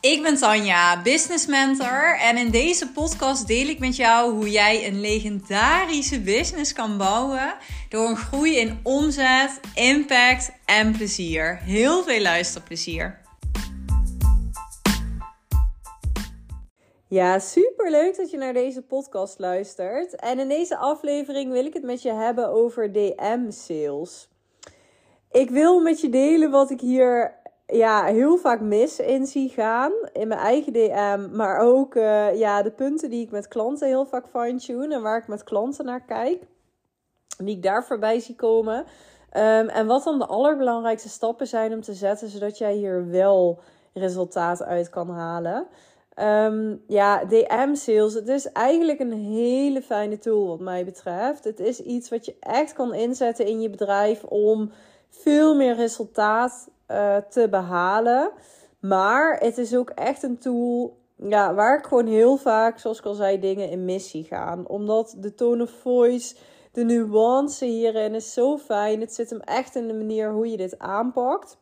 Ik ben Tanja, business mentor en in deze podcast deel ik met jou hoe jij een legendarische business kan bouwen door een groei in omzet, impact en plezier. Heel veel luisterplezier. Ja, super leuk dat je naar deze podcast luistert. En in deze aflevering wil ik het met je hebben over DM sales. Ik wil met je delen wat ik hier ja, heel vaak mis in zie gaan. In mijn eigen DM. Maar ook uh, ja, de punten die ik met klanten heel vaak fine-tune. En waar ik met klanten naar kijk. Die ik daar voorbij zie komen. Um, en wat dan de allerbelangrijkste stappen zijn om te zetten. Zodat jij hier wel resultaat uit kan halen. Um, ja, DM sales. Het is eigenlijk een hele fijne tool wat mij betreft. Het is iets wat je echt kan inzetten in je bedrijf om veel meer resultaat uh, te behalen. Maar het is ook echt een tool ja, waar ik gewoon heel vaak, zoals ik al zei, dingen in missie gaan. Omdat de tone of voice, de nuance hierin is zo fijn. Het zit hem echt in de manier hoe je dit aanpakt.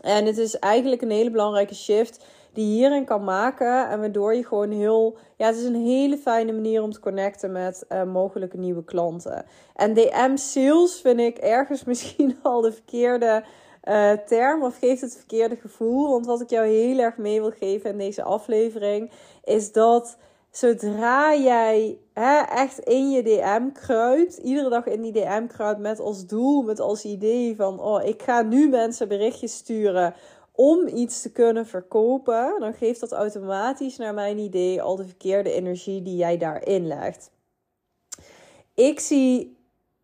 En het is eigenlijk een hele belangrijke shift die je hierin kan maken. En waardoor je gewoon heel. Ja, het is een hele fijne manier om te connecten met uh, mogelijke nieuwe klanten. En DM sales vind ik ergens misschien al de verkeerde uh, term of geeft het verkeerde gevoel. Want wat ik jou heel erg mee wil geven in deze aflevering is dat zodra jij hè, echt in je DM kruipt, iedere dag in die DM kruipt met als doel, met als idee van: oh, ik ga nu mensen berichtjes sturen om iets te kunnen verkopen, dan geeft dat automatisch naar mijn idee al de verkeerde energie die jij daarin legt. Ik zie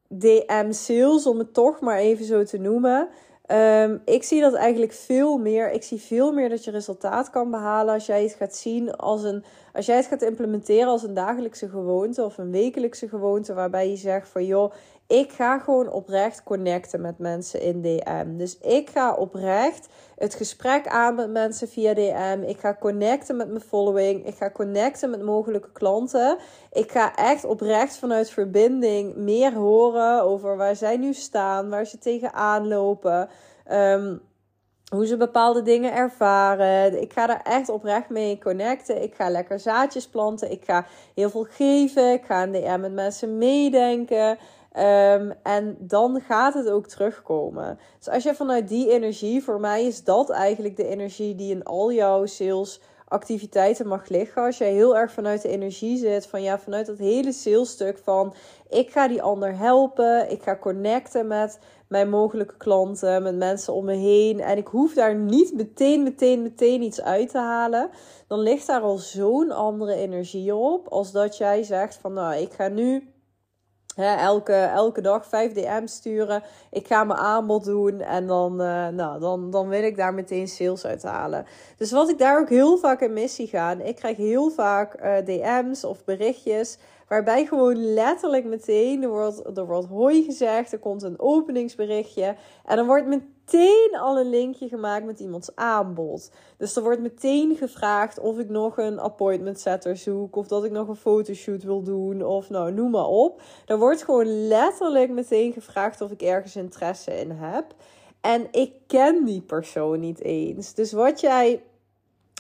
DM sales, om het toch maar even zo te noemen, Um, ik zie dat eigenlijk veel meer. Ik zie veel meer dat je resultaat kan behalen als jij het gaat zien als een. Als jij het gaat implementeren als een dagelijkse gewoonte of een wekelijkse gewoonte. Waarbij je zegt van joh, ik ga gewoon oprecht connecten met mensen in DM. Dus ik ga oprecht het gesprek aan met mensen via DM. Ik ga connecten met mijn following. Ik ga connecten met mogelijke klanten. Ik ga echt oprecht vanuit verbinding meer horen over waar zij nu staan, waar ze tegenaan lopen. Um, hoe ze bepaalde dingen ervaren. Ik ga daar echt oprecht mee connecten. Ik ga lekker zaadjes planten. Ik ga heel veel geven. Ik ga in DM met mensen meedenken. Um, en dan gaat het ook terugkomen. Dus als je vanuit die energie, voor mij is dat eigenlijk de energie die in al jouw sales activiteiten mag liggen. Als jij heel erg vanuit de energie zit, van ja, vanuit dat hele salesstuk van ik ga die ander helpen, ik ga connecten met mijn mogelijke klanten, met mensen om me heen en ik hoef daar niet meteen, meteen, meteen iets uit te halen, dan ligt daar al zo'n andere energie op als dat jij zegt van nou, ik ga nu elke, elke dag 5 DM sturen. Ik ga mijn aanbod doen. En dan, uh, nou, dan, dan wil ik daar meteen sales uit halen. Dus wat ik daar ook heel vaak in missie ga. Ik krijg heel vaak uh, DM's of berichtjes. Waarbij gewoon letterlijk meteen er wordt, er wordt hoi gezegd. Er komt een openingsberichtje. En dan wordt meteen al een linkje gemaakt met iemands aanbod. Dus er wordt meteen gevraagd of ik nog een appointment setter zoek. Of dat ik nog een fotoshoot wil doen. Of nou, noem maar op. Er wordt gewoon letterlijk meteen gevraagd of ik ergens interesse in heb. En ik ken die persoon niet eens. Dus wat jij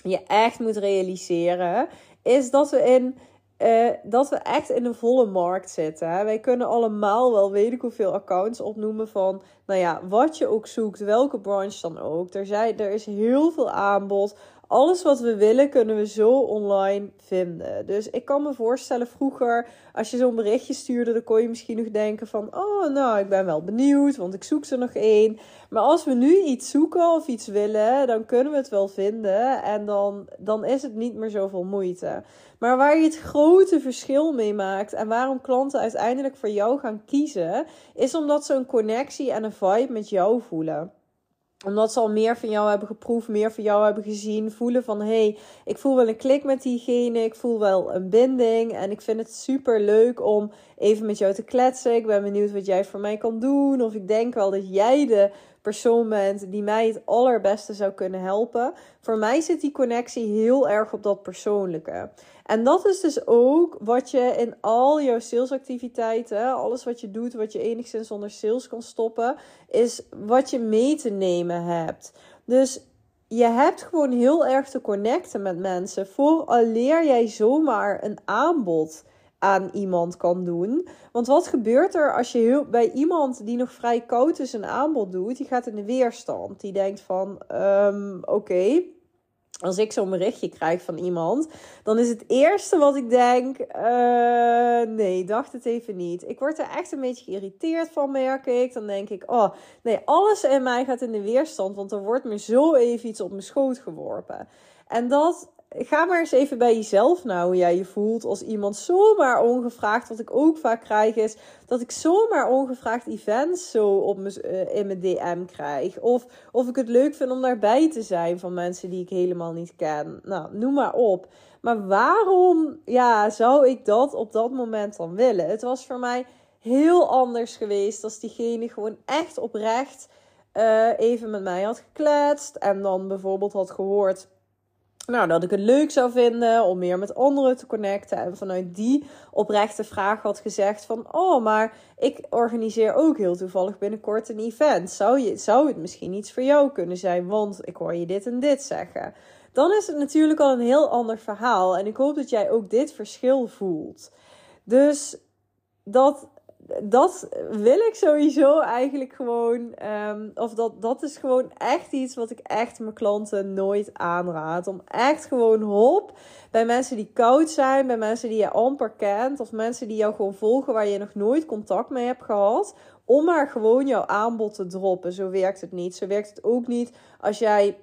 je echt moet realiseren, is dat we in uh, dat we echt in een volle markt zitten. Wij kunnen allemaal wel weet ik hoeveel accounts opnoemen van, nou ja, wat je ook zoekt, welke branche dan ook. Er, zijn, er is heel veel aanbod. Alles wat we willen kunnen we zo online vinden. Dus ik kan me voorstellen, vroeger als je zo'n berichtje stuurde, dan kon je misschien nog denken van, oh nou, ik ben wel benieuwd, want ik zoek er nog één. Maar als we nu iets zoeken of iets willen, dan kunnen we het wel vinden en dan, dan is het niet meer zoveel moeite. Maar waar je het grote verschil mee maakt en waarom klanten uiteindelijk voor jou gaan kiezen, is omdat ze een connectie en een vibe met jou voelen omdat ze al meer van jou hebben geproefd, meer van jou hebben gezien. Voelen van hé, hey, ik voel wel een klik met diegene. Ik voel wel een binding. En ik vind het super leuk om even met jou te kletsen. Ik ben benieuwd wat jij voor mij kan doen. Of ik denk wel dat jij de persoon bent die mij het allerbeste zou kunnen helpen. Voor mij zit die connectie heel erg op dat persoonlijke. En dat is dus ook wat je in al jouw salesactiviteiten, alles wat je doet, wat je enigszins onder sales kan stoppen, is wat je mee te nemen hebt. Dus je hebt gewoon heel erg te connecten met mensen. Vooraleer jij zomaar een aanbod aan iemand kan doen. Want wat gebeurt er als je bij iemand die nog vrij koud is een aanbod doet? Die gaat in de weerstand. Die denkt van, um, oké, als ik zo'n berichtje krijg van iemand, dan is het eerste wat ik denk: uh, nee, dacht het even niet. Ik word er echt een beetje geïrriteerd van, merk ik. Dan denk ik: oh, nee, alles in mij gaat in de weerstand, want er wordt me zo even iets op mijn schoot geworpen. En dat ga maar eens even bij jezelf nou hoe jij je voelt als iemand zomaar ongevraagd. Wat ik ook vaak krijg is dat ik zomaar ongevraagd events zo op me, uh, in mijn DM krijg. Of, of ik het leuk vind om daarbij te zijn van mensen die ik helemaal niet ken. Nou, noem maar op. Maar waarom ja, zou ik dat op dat moment dan willen? Het was voor mij heel anders geweest als diegene gewoon echt oprecht uh, even met mij had gekletst. En dan bijvoorbeeld had gehoord nou, dat ik het leuk zou vinden om meer met anderen te connecten. En vanuit die oprechte vraag had gezegd van... Oh, maar ik organiseer ook heel toevallig binnenkort een event. Zou, je, zou het misschien iets voor jou kunnen zijn? Want ik hoor je dit en dit zeggen. Dan is het natuurlijk al een heel ander verhaal. En ik hoop dat jij ook dit verschil voelt. Dus dat dat wil ik sowieso eigenlijk gewoon. Ehm, of dat, dat is gewoon echt iets wat ik echt mijn klanten nooit aanraad. Om echt gewoon hop bij mensen die koud zijn, bij mensen die je amper kent, of mensen die jou gewoon volgen waar je nog nooit contact mee hebt gehad. Om maar gewoon jouw aanbod te droppen. Zo werkt het niet. Zo werkt het ook niet als jij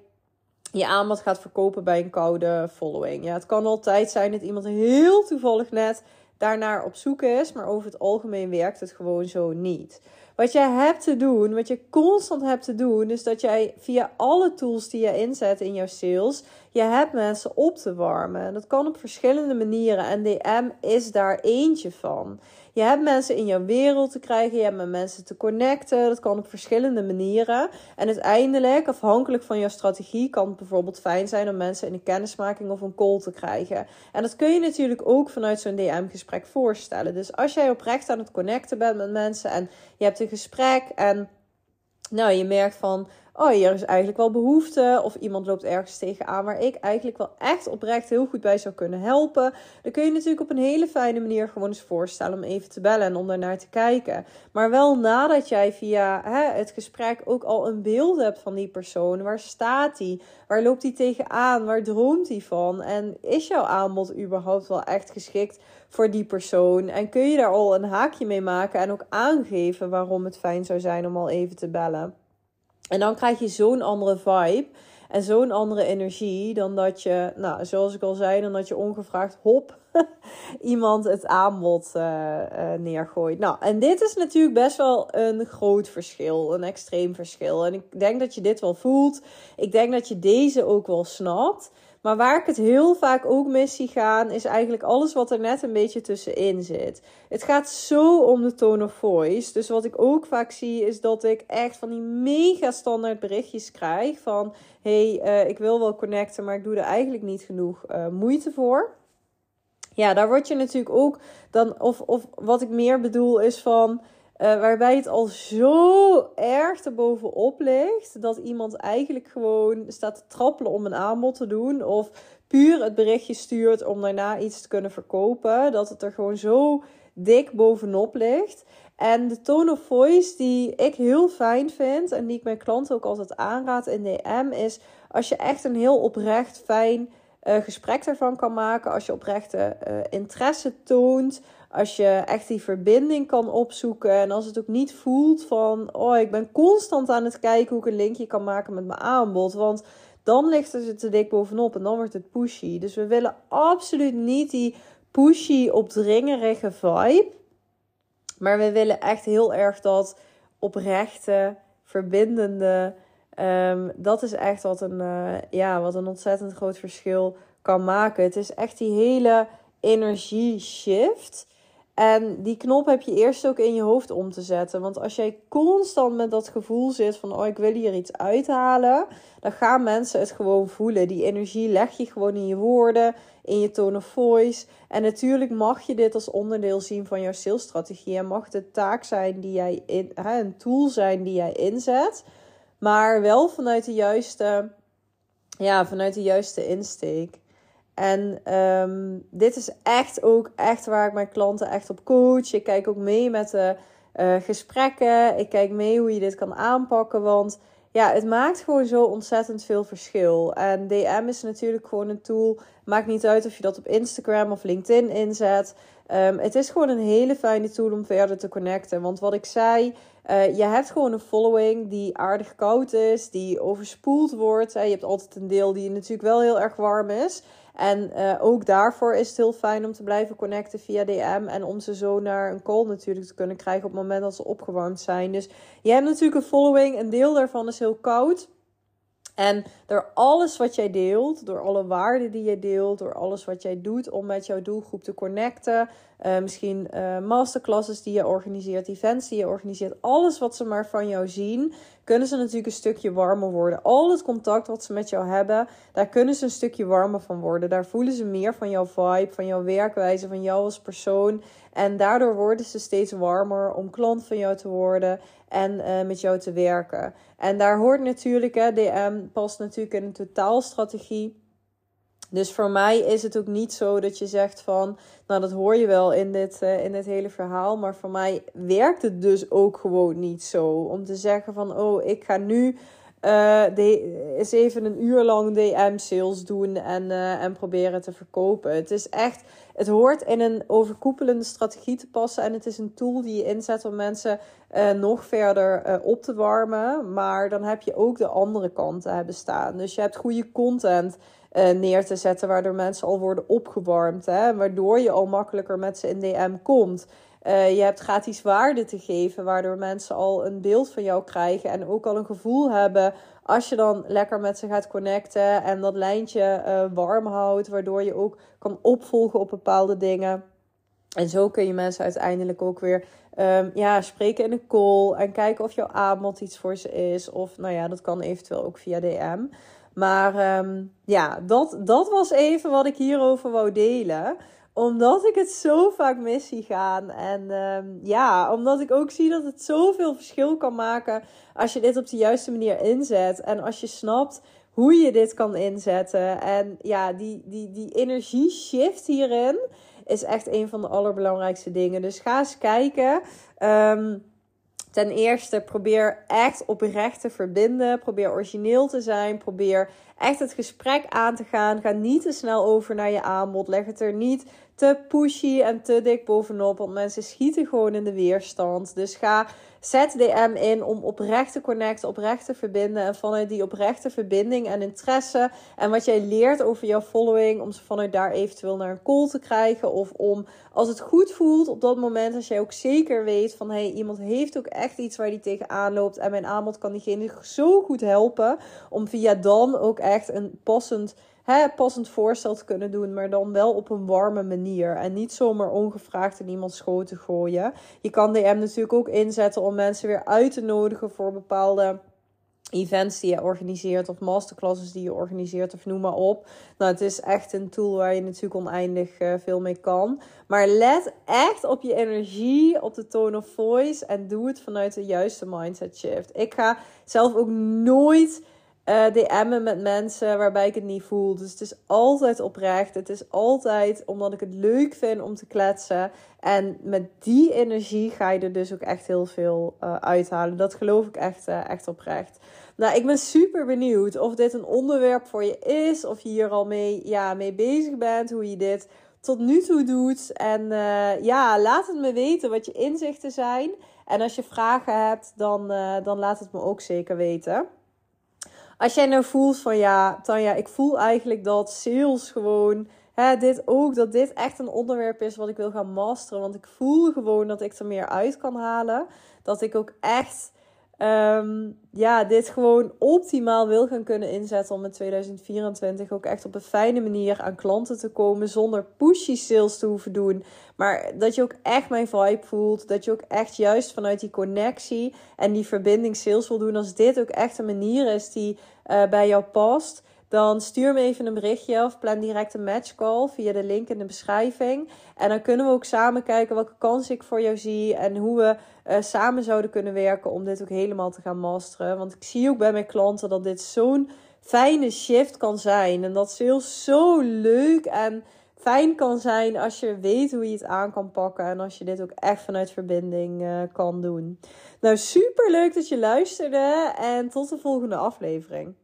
je aanbod gaat verkopen bij een koude following. Ja, het kan altijd zijn dat iemand heel toevallig net daarnaar op zoek is. Maar over het algemeen werkt het gewoon zo niet. Wat jij hebt te doen, wat je constant hebt te doen, is dat jij via alle tools die je inzet in jouw sales, je hebt mensen op te warmen. En dat kan op verschillende manieren en DM is daar eentje van. Je hebt mensen in jouw wereld te krijgen, je hebt met mensen te connecten. Dat kan op verschillende manieren. En uiteindelijk, afhankelijk van jouw strategie, kan het bijvoorbeeld fijn zijn om mensen in een kennismaking of een call te krijgen. En dat kun je natuurlijk ook vanuit zo'n DM-gesprek voorstellen. Dus als jij oprecht aan het connecten bent met mensen en je hebt een gesprek en nou, je merkt van oh, hier is eigenlijk wel behoefte. Of iemand loopt ergens tegenaan waar ik eigenlijk wel echt oprecht heel goed bij zou kunnen helpen. Dan kun je natuurlijk op een hele fijne manier gewoon eens voorstellen om even te bellen en om daarnaar te kijken. Maar wel nadat jij via hè, het gesprek ook al een beeld hebt van die persoon. Waar staat die? Waar loopt die tegenaan? Waar droomt hij van? En is jouw aanbod überhaupt wel echt geschikt voor die persoon? En kun je daar al een haakje mee maken en ook aangeven waarom het fijn zou zijn om al even te bellen? En dan krijg je zo'n andere vibe en zo'n andere energie dan dat je, nou, zoals ik al zei, dan dat je ongevraagd hop iemand het aanbod uh, uh, neergooit. Nou, en dit is natuurlijk best wel een groot verschil, een extreem verschil. En ik denk dat je dit wel voelt. Ik denk dat je deze ook wel snapt. Maar waar ik het heel vaak ook mis zie gaan, is eigenlijk alles wat er net een beetje tussenin zit. Het gaat zo om de tone of voice. Dus wat ik ook vaak zie, is dat ik echt van die mega standaard berichtjes krijg. Van hey, uh, ik wil wel connecten, maar ik doe er eigenlijk niet genoeg uh, moeite voor. Ja, daar word je natuurlijk ook dan, of, of wat ik meer bedoel is van. Uh, waarbij het al zo erg erbovenop ligt dat iemand eigenlijk gewoon staat te trappelen om een aanbod te doen. Of puur het berichtje stuurt om daarna iets te kunnen verkopen. Dat het er gewoon zo dik bovenop ligt. En de tone of voice die ik heel fijn vind en die ik mijn klanten ook altijd aanraad in DM is als je echt een heel oprecht fijn uh, gesprek ervan kan maken. Als je oprechte uh, interesse toont. Als je echt die verbinding kan opzoeken. En als het ook niet voelt van, oh, ik ben constant aan het kijken hoe ik een linkje kan maken met mijn aanbod. Want dan ligt het te dik bovenop en dan wordt het pushy. Dus we willen absoluut niet die pushy, opdringerige vibe. Maar we willen echt heel erg dat oprechte, verbindende. Um, dat is echt wat een, uh, ja, wat een ontzettend groot verschil kan maken. Het is echt die hele energie shift. En die knop heb je eerst ook in je hoofd om te zetten. Want als jij constant met dat gevoel zit van, oh, ik wil hier iets uithalen, dan gaan mensen het gewoon voelen. Die energie leg je gewoon in je woorden, in je tone of voice. En natuurlijk mag je dit als onderdeel zien van jouw salesstrategie. En mag een taak zijn die jij in, hè, een tool zijn die jij inzet. Maar wel vanuit de juiste ja, vanuit de juiste insteek. En ehm, dit is echt ook echt waar ik mijn klanten echt op coach. Ik kijk ook mee met de uh, gesprekken. Ik kijk mee hoe je dit kan aanpakken. Want ja, het maakt gewoon zo ontzettend veel verschil. En DM is natuurlijk gewoon een tool. Maakt niet uit of je dat op Instagram of LinkedIn inzet. Um, het is gewoon een hele fijne tool om verder te connecten. Want wat ik zei, uh, je hebt gewoon een following die aardig koud is, die overspoeld wordt. Je hebt altijd een deel die natuurlijk wel heel erg warm is. En uh, ook daarvoor is het heel fijn om te blijven connecten via DM. En om ze zo naar een call natuurlijk te kunnen krijgen op het moment dat ze opgewarmd zijn. Dus je hebt natuurlijk een following. Een deel daarvan is heel koud. En door alles wat jij deelt, door alle waarden die je deelt, door alles wat jij doet om met jouw doelgroep te connecten, uh, misschien uh, masterclasses die je organiseert, events die je organiseert, alles wat ze maar van jou zien, kunnen ze natuurlijk een stukje warmer worden. Al het contact wat ze met jou hebben, daar kunnen ze een stukje warmer van worden. Daar voelen ze meer van jouw vibe, van jouw werkwijze, van jou als persoon. En daardoor worden ze steeds warmer om klant van jou te worden en uh, met jou te werken. En daar hoort natuurlijk, hè, DM past natuurlijk in een totaalstrategie. Dus voor mij is het ook niet zo dat je zegt van, nou dat hoor je wel in dit, uh, in dit hele verhaal, maar voor mij werkt het dus ook gewoon niet zo. Om te zeggen van, oh ik ga nu uh, eens even een uur lang DM-sales doen en, uh, en proberen te verkopen. Het is echt, het hoort in een overkoepelende strategie te passen en het is een tool die je inzet om mensen nog verder op te warmen. Maar dan heb je ook de andere kanten hebben staan. Dus je hebt goede content uh, neer te zetten, waardoor mensen al worden opgewarmd. Hè? Waardoor je al makkelijker met ze in DM komt. Uh, je hebt gratis waarde te geven, waardoor mensen al een beeld van jou krijgen en ook al een gevoel hebben als je dan lekker met ze gaat connecten en dat lijntje uh, warm houdt, waardoor je ook kan opvolgen op bepaalde dingen. En zo kun je mensen uiteindelijk ook weer um, ja, spreken in een call en kijken of jouw aanbod iets voor ze is. Of nou ja, dat kan eventueel ook via DM. Maar um, ja, dat, dat was even wat ik hierover wou delen omdat ik het zo vaak mis zie gaan. En um, ja, omdat ik ook zie dat het zoveel verschil kan maken als je dit op de juiste manier inzet. En als je snapt hoe je dit kan inzetten. En ja, die, die, die energie shift hierin is echt een van de allerbelangrijkste dingen. Dus ga eens kijken. Um, Ten eerste, probeer echt oprecht te verbinden. Probeer origineel te zijn. Probeer echt het gesprek aan te gaan. Ga niet te snel over naar je aanbod. Leg het er niet te pushy en te dik bovenop. Want mensen schieten gewoon in de weerstand. Dus ga Zet DM in om oprecht te connecten, oprecht te verbinden. En vanuit die oprechte verbinding en interesse en wat jij leert over jouw following, om ze vanuit daar eventueel naar een call te krijgen. Of om, als het goed voelt op dat moment, als jij ook zeker weet van hey, iemand heeft ook echt iets waar die tegenaan loopt. En mijn aanbod kan diegene zo goed helpen. Om via dan ook echt een passend hè, passend voorstel te kunnen doen, maar dan wel op een warme manier. En niet zomaar ongevraagd in iemands schoot te gooien. Je kan DM natuurlijk ook inzetten om mensen weer uit te nodigen voor bepaalde events die je organiseert of masterclasses die je organiseert of noem maar op. Nou, het is echt een tool waar je natuurlijk oneindig uh, veel mee kan. Maar let echt op je energie, op de tone of voice en doe het vanuit de juiste mindset shift. Ik ga zelf ook nooit uh, DM'en met mensen waarbij ik het niet voel. Dus het is altijd oprecht. Het is altijd omdat ik het leuk vind om te kletsen. En met die energie ga je er dus ook echt heel veel uh, uithalen. Dat geloof ik echt, uh, echt oprecht. Nou, ik ben super benieuwd of dit een onderwerp voor je is. Of je hier al mee, ja, mee bezig bent. Hoe je dit tot nu toe doet. En ja, laat het me weten wat je inzichten zijn. En als je vragen hebt, dan, dan laat het me ook zeker weten. Als jij nou voelt van ja, Tanja, ik voel eigenlijk dat sales gewoon, hè, dit ook, dat dit echt een onderwerp is wat ik wil gaan masteren. Want ik voel gewoon dat ik er meer uit kan halen. Dat ik ook echt um, ja, dit gewoon optimaal wil gaan kunnen inzetten om in 2024 ook echt op een fijne manier aan klanten te komen zonder pushy sales te hoeven doen. Maar dat je ook echt mijn vibe voelt, dat je ook echt juist vanuit die connectie en die verbinding sales wil doen. Als dit ook echt een manier is die uh, bij jou past, dan stuur me even een berichtje of plan direct een matchcall via de link in de beschrijving. En dan kunnen we ook samen kijken welke kans ik voor jou zie en hoe we eh, samen zouden kunnen werken om dit ook helemaal te gaan masteren. Want ik zie ook bij mijn klanten dat dit zo'n fijne shift kan zijn en dat sales zo leuk en fijn kan zijn als je weet hoe je het aan kan pakken. En als je dit ook echt vanuit verbinding eh, kan doen. Nou, super leuk dat je luisterde. En tot de volgende aflevering.